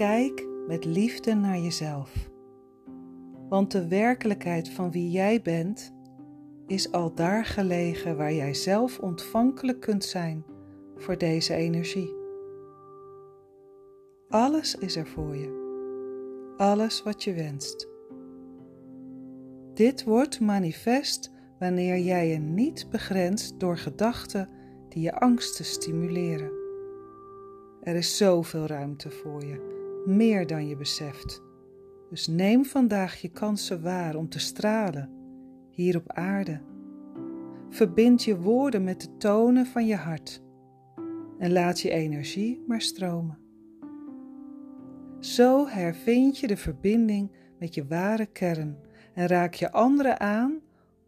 kijk met liefde naar jezelf. Want de werkelijkheid van wie jij bent is al daar gelegen waar jij zelf ontvankelijk kunt zijn voor deze energie. Alles is er voor je. Alles wat je wenst. Dit wordt manifest wanneer jij je niet begrenst door gedachten die je angsten stimuleren. Er is zoveel ruimte voor je, meer dan je beseft. Dus neem vandaag je kansen waar om te stralen, hier op aarde. Verbind je woorden met de tonen van je hart en laat je energie maar stromen. Zo hervind je de verbinding met je ware kern en raak je anderen aan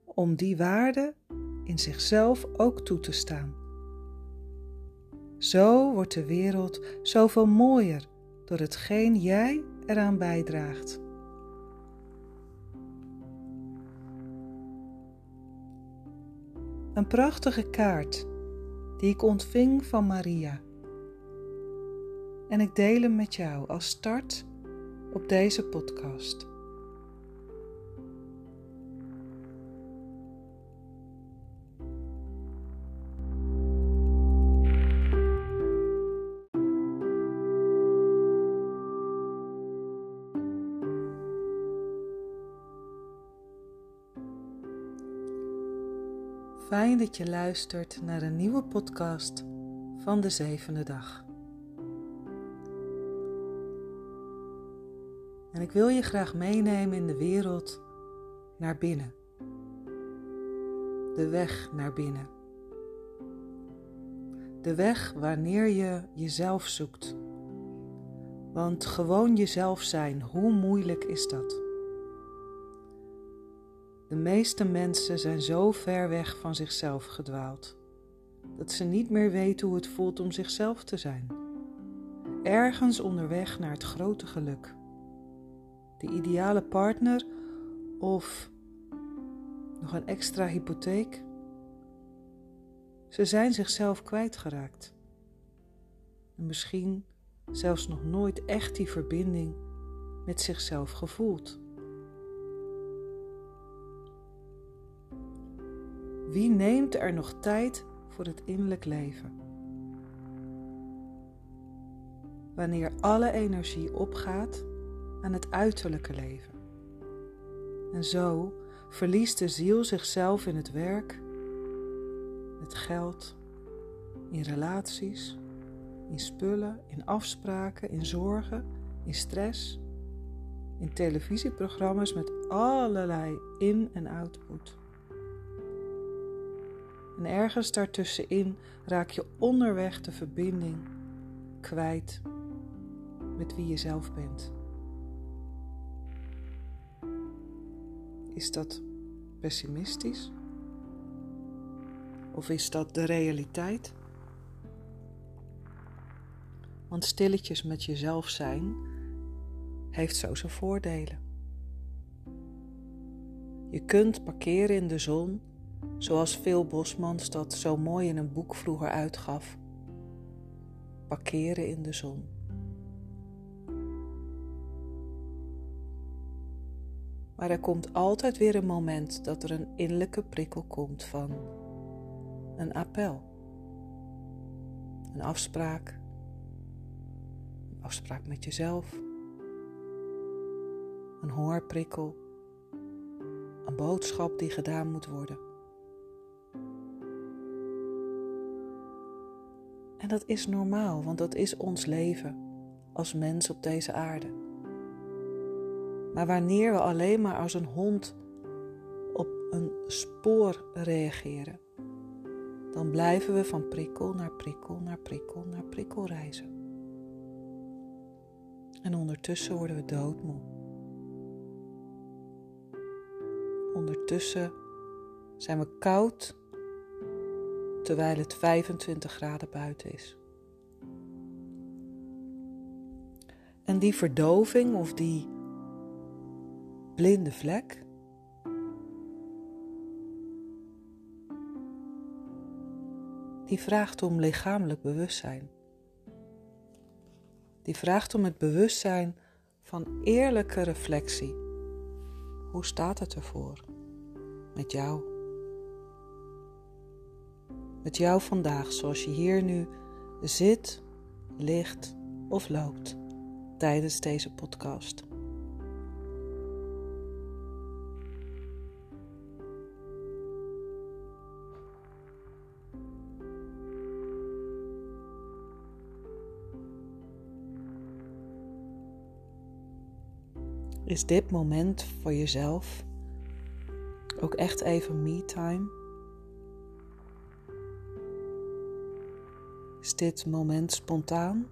om die waarde in zichzelf ook toe te staan. Zo wordt de wereld zoveel mooier door hetgeen jij eraan bijdraagt. Een prachtige kaart die ik ontving van Maria. En ik deel hem met jou als start op deze podcast. Fijn dat je luistert naar een nieuwe podcast van de zevende dag. En ik wil je graag meenemen in de wereld naar binnen. De weg naar binnen. De weg wanneer je jezelf zoekt. Want gewoon jezelf zijn, hoe moeilijk is dat? De meeste mensen zijn zo ver weg van zichzelf gedwaald dat ze niet meer weten hoe het voelt om zichzelf te zijn. Ergens onderweg naar het grote geluk. De ideale partner of nog een extra hypotheek. Ze zijn zichzelf kwijtgeraakt. En misschien zelfs nog nooit echt die verbinding met zichzelf gevoeld. Wie neemt er nog tijd voor het innerlijk leven? Wanneer alle energie opgaat aan het uiterlijke leven. En zo verliest de ziel zichzelf in het werk, het geld, in relaties, in spullen, in afspraken, in zorgen, in stress, in televisieprogramma's met allerlei in- en output. En ergens daartussenin raak je onderweg de verbinding kwijt met wie je zelf bent. Is dat pessimistisch? Of is dat de realiteit? Want stilletjes met jezelf zijn heeft zo zijn voordelen. Je kunt parkeren in de zon zoals veel Bosmans dat zo mooi in een boek vroeger uitgaf. Parkeren in de zon. Maar er komt altijd weer een moment dat er een innerlijke prikkel komt van een appel, een afspraak, een afspraak met jezelf, een hoorprikkel, een boodschap die gedaan moet worden. En dat is normaal, want dat is ons leven als mens op deze aarde. Maar wanneer we alleen maar als een hond op een spoor reageren, dan blijven we van prikkel naar prikkel naar prikkel naar prikkel reizen. En ondertussen worden we doodmoe. Ondertussen zijn we koud terwijl het 25 graden buiten is. En die verdoving of die blinde vlek, die vraagt om lichamelijk bewustzijn. die vraagt om het bewustzijn van eerlijke reflectie. Hoe staat het ervoor met jou? Met jou vandaag, zoals je hier nu zit, ligt of loopt tijdens deze podcast. Is dit moment voor jezelf ook echt even me-time? Dit moment spontaan?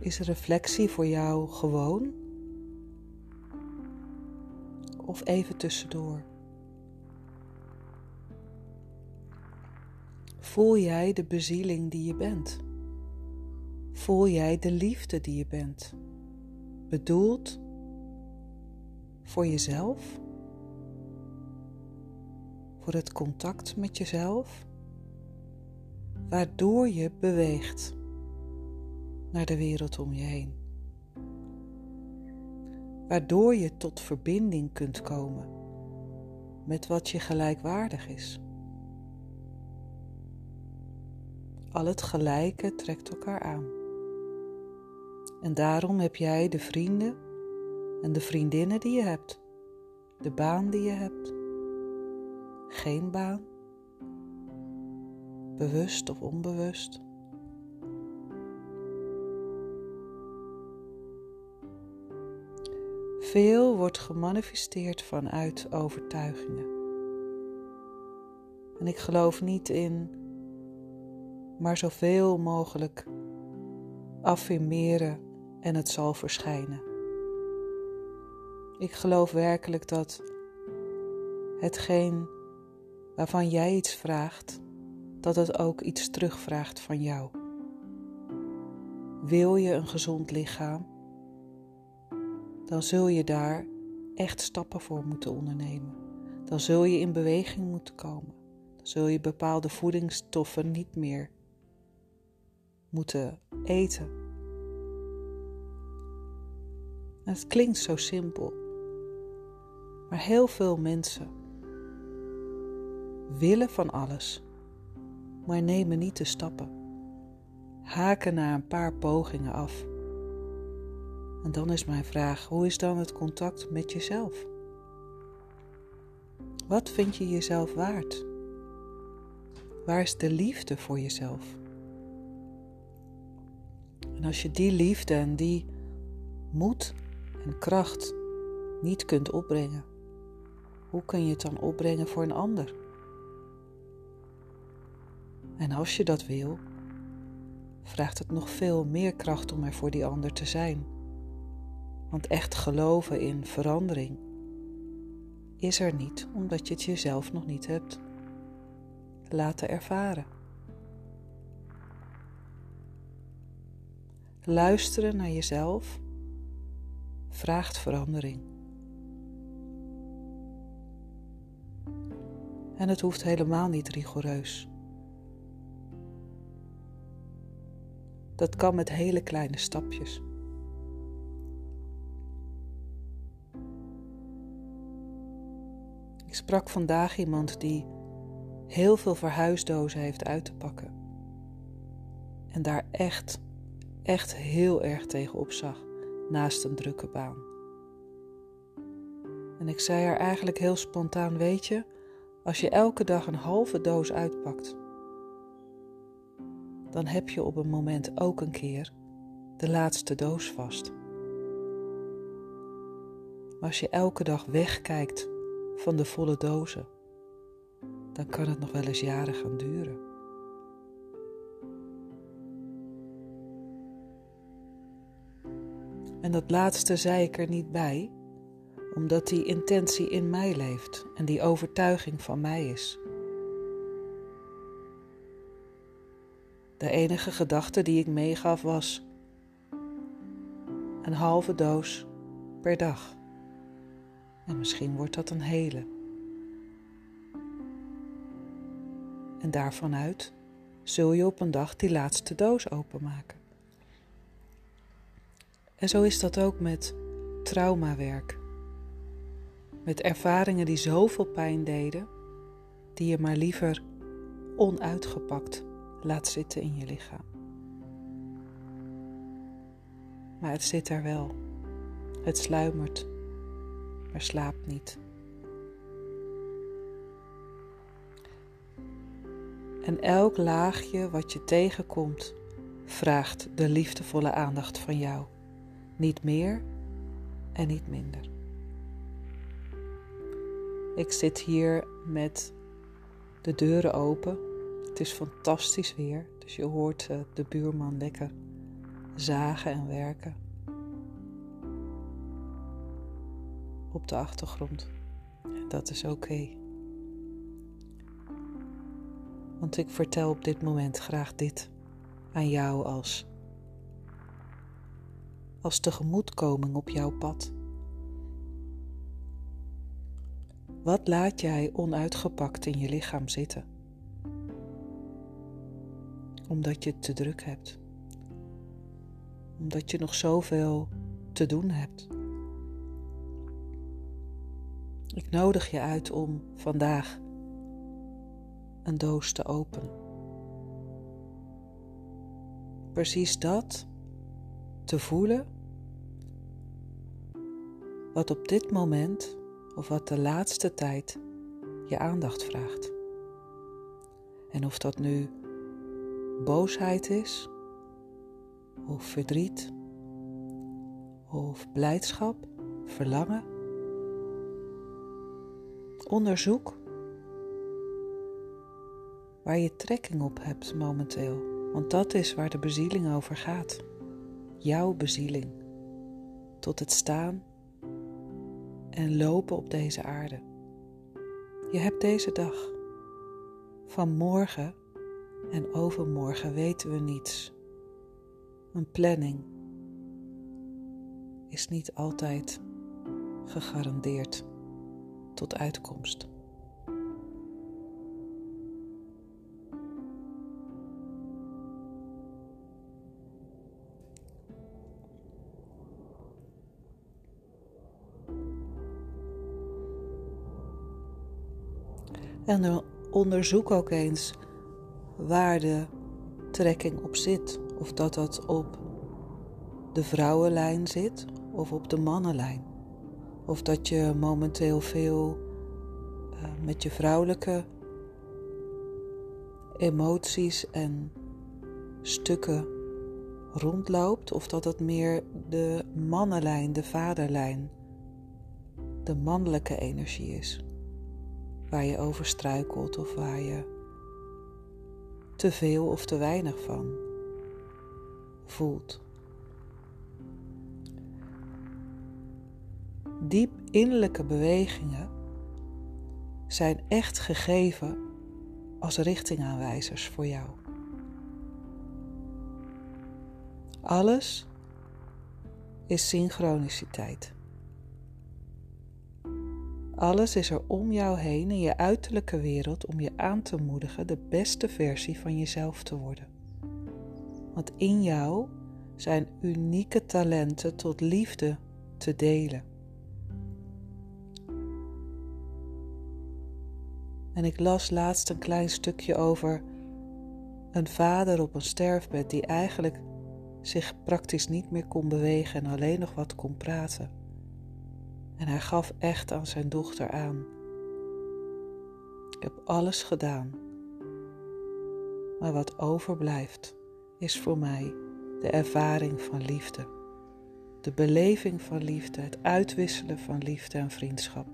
Is reflectie voor jou gewoon? Of even tussendoor? Voel jij de bezieling die je bent? Voel jij de liefde die je bent? Bedoeld voor jezelf? Voor het contact met jezelf? Waardoor je beweegt naar de wereld om je heen. Waardoor je tot verbinding kunt komen met wat je gelijkwaardig is. Al het gelijke trekt elkaar aan. En daarom heb jij de vrienden en de vriendinnen die je hebt, de baan die je hebt, geen baan, bewust of onbewust. Veel wordt gemanifesteerd vanuit overtuigingen. En ik geloof niet in maar zoveel mogelijk affirmeren en het zal verschijnen. Ik geloof werkelijk dat hetgeen waarvan jij iets vraagt, dat het ook iets terugvraagt van jou. Wil je een gezond lichaam, dan zul je daar echt stappen voor moeten ondernemen. Dan zul je in beweging moeten komen. Dan zul je bepaalde voedingsstoffen niet meer moeten eten. het klinkt zo simpel, maar heel veel mensen willen van alles, maar nemen niet de stappen. Haken na een paar pogingen af. En dan is mijn vraag: hoe is dan het contact met jezelf? Wat vind je jezelf waard? Waar is de liefde voor jezelf? En als je die liefde en die moed en kracht niet kunt opbrengen, hoe kun je het dan opbrengen voor een ander? En als je dat wil, vraagt het nog veel meer kracht om er voor die ander te zijn. Want echt geloven in verandering is er niet omdat je het jezelf nog niet hebt laten ervaren. Luisteren naar jezelf vraagt verandering. En het hoeft helemaal niet rigoureus. Dat kan met hele kleine stapjes. Ik sprak vandaag iemand die heel veel verhuisdozen heeft uit te pakken. En daar echt echt heel erg tegenop zag naast een drukke baan. En ik zei haar eigenlijk heel spontaan: Weet je, als je elke dag een halve doos uitpakt, dan heb je op een moment ook een keer de laatste doos vast. Maar als je elke dag wegkijkt van de volle dozen, dan kan het nog wel eens jaren gaan duren. En dat laatste zei ik er niet bij, omdat die intentie in mij leeft en die overtuiging van mij is. De enige gedachte die ik meegaf was een halve doos per dag. En misschien wordt dat een hele. En daarvanuit zul je op een dag die laatste doos openmaken. En zo is dat ook met traumawerk. Met ervaringen die zoveel pijn deden, die je maar liever onuitgepakt laat zitten in je lichaam. Maar het zit er wel. Het sluimert, maar slaapt niet. En elk laagje wat je tegenkomt, vraagt de liefdevolle aandacht van jou. Niet meer en niet minder. Ik zit hier met de deuren open. Het is fantastisch weer, dus je hoort eh, de buurman lekker zagen en werken. Op de achtergrond. En dat is oké. Want ik vertel op dit moment graag dit aan jou als, als tegemoetkoming op jouw pad. Wat laat jij onuitgepakt in je lichaam zitten? Omdat je te druk hebt. Omdat je nog zoveel te doen hebt. Ik nodig je uit om vandaag een doos te openen. Precies dat te voelen wat op dit moment of wat de laatste tijd je aandacht vraagt. En of dat nu boosheid is, of verdriet, of blijdschap, verlangen. Onderzoek waar je trekking op hebt momenteel, want dat is waar de bezieling over gaat. Jouw bezieling tot het staan en lopen op deze aarde. Je hebt deze dag. Van morgen en overmorgen weten we niets. Een planning is niet altijd gegarandeerd tot uitkomst. En onderzoek ook eens waar de trekking op zit. Of dat dat op de vrouwenlijn zit of op de mannenlijn. Of dat je momenteel veel uh, met je vrouwelijke emoties en stukken rondloopt. Of dat het meer de mannenlijn, de vaderlijn, de mannelijke energie is waar je over struikelt of waar je te veel of te weinig van voelt. Diep innerlijke bewegingen zijn echt gegeven als richtingaanwijzers voor jou. Alles is synchroniciteit. Alles is er om jou heen in je uiterlijke wereld om je aan te moedigen de beste versie van jezelf te worden. Want in jou zijn unieke talenten tot liefde te delen. En ik las laatst een klein stukje over een vader op een sterfbed die eigenlijk zich praktisch niet meer kon bewegen en alleen nog wat kon praten. En hij gaf echt aan zijn dochter aan. Ik heb alles gedaan. Maar wat overblijft is voor mij de ervaring van liefde. De beleving van liefde, het uitwisselen van liefde en vriendschap.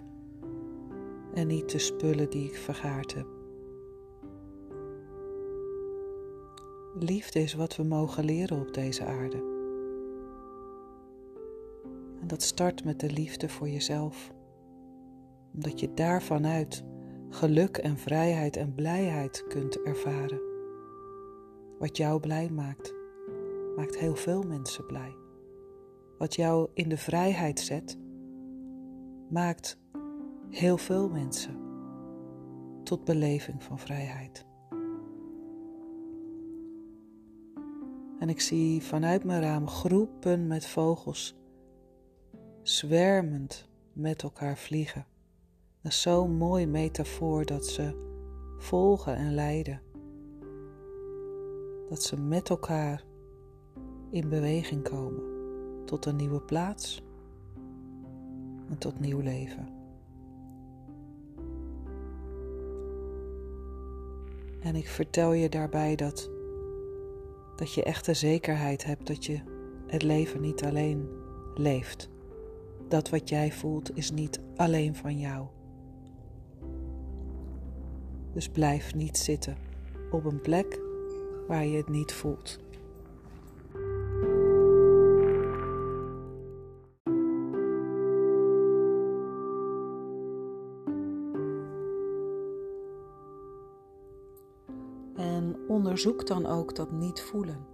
En niet de spullen die ik vergaard heb. Liefde is wat we mogen leren op deze aarde. Dat start met de liefde voor jezelf. Omdat je daarvanuit geluk en vrijheid en blijheid kunt ervaren. Wat jou blij maakt, maakt heel veel mensen blij. Wat jou in de vrijheid zet, maakt heel veel mensen tot beleving van vrijheid. En ik zie vanuit mijn raam groepen met vogels zwermend met elkaar vliegen. Dat is zo'n mooi metafoor dat ze volgen en leiden. Dat ze met elkaar in beweging komen tot een nieuwe plaats en tot nieuw leven. En ik vertel je daarbij dat, dat je echt de zekerheid hebt dat je het leven niet alleen leeft. Dat wat jij voelt is niet alleen van jou. Dus blijf niet zitten op een plek waar je het niet voelt. En onderzoek dan ook dat niet voelen.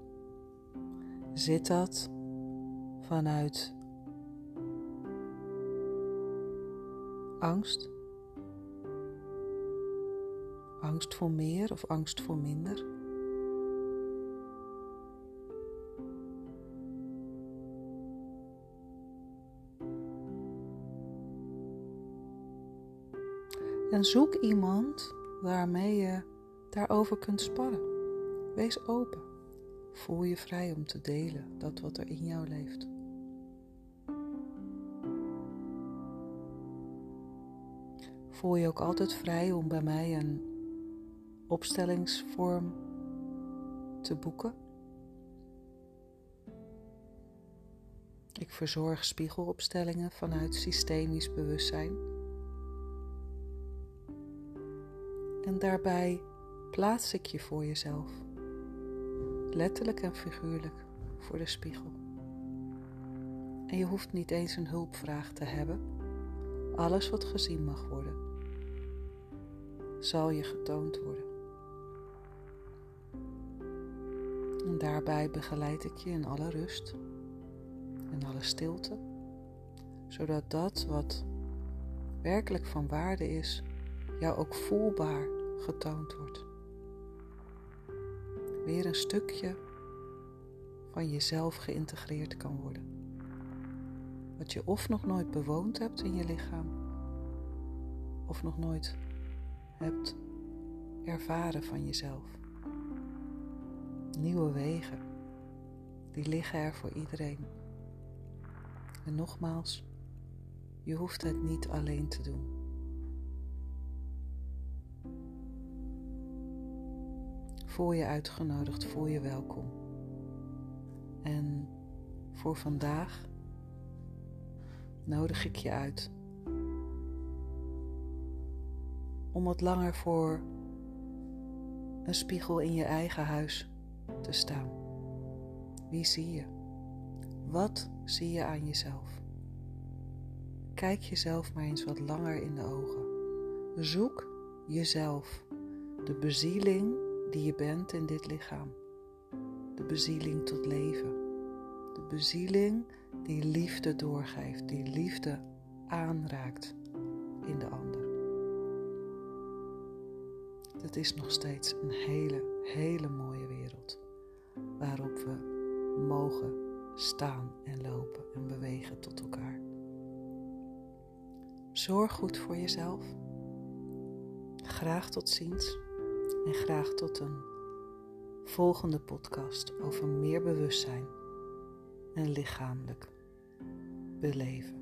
Zit dat vanuit angst? Angst voor meer of angst voor minder? En zoek iemand waarmee je daarover kunt sparren. Wees open. Voel je vrij om te delen dat wat er in jou leeft. Voel je ook altijd vrij om bij mij een opstellingsvorm te boeken. Ik verzorg spiegelopstellingen vanuit systemisch bewustzijn. En daarbij plaats ik je voor jezelf, letterlijk en figuurlijk, voor de spiegel. En je hoeft niet eens een hulpvraag te hebben. Alles wat gezien mag worden, zal je getoond worden. En daarbij begeleid ik je in alle rust, in alle stilte, zodat dat wat werkelijk van waarde is, jou ook voelbaar getoond wordt. Weer een stukje van jezelf geïntegreerd kan worden. Wat je of nog nooit bewoond hebt in je lichaam, of nog nooit hebt ervaren van jezelf. Nieuwe wegen, die liggen er voor iedereen. En nogmaals, je hoeft het niet alleen te doen. Voel je uitgenodigd, voel je welkom. En voor vandaag nodig ik je uit om wat langer voor een spiegel in je eigen huis te staan. Wie zie je? Wat zie je aan jezelf? Kijk jezelf maar eens wat langer in de ogen. Zoek jezelf, de bezieling die je bent in dit lichaam. De bezieling tot leven. De bezieling die liefde doorgeeft, die liefde aanraakt in de ander. Het is nog steeds een hele, hele mooie wereld waarop we mogen staan en lopen en bewegen tot elkaar. Zorg goed voor jezelf. Graag tot ziens en graag tot een volgende podcast over meer bewustzijn en lichamelijk beleven.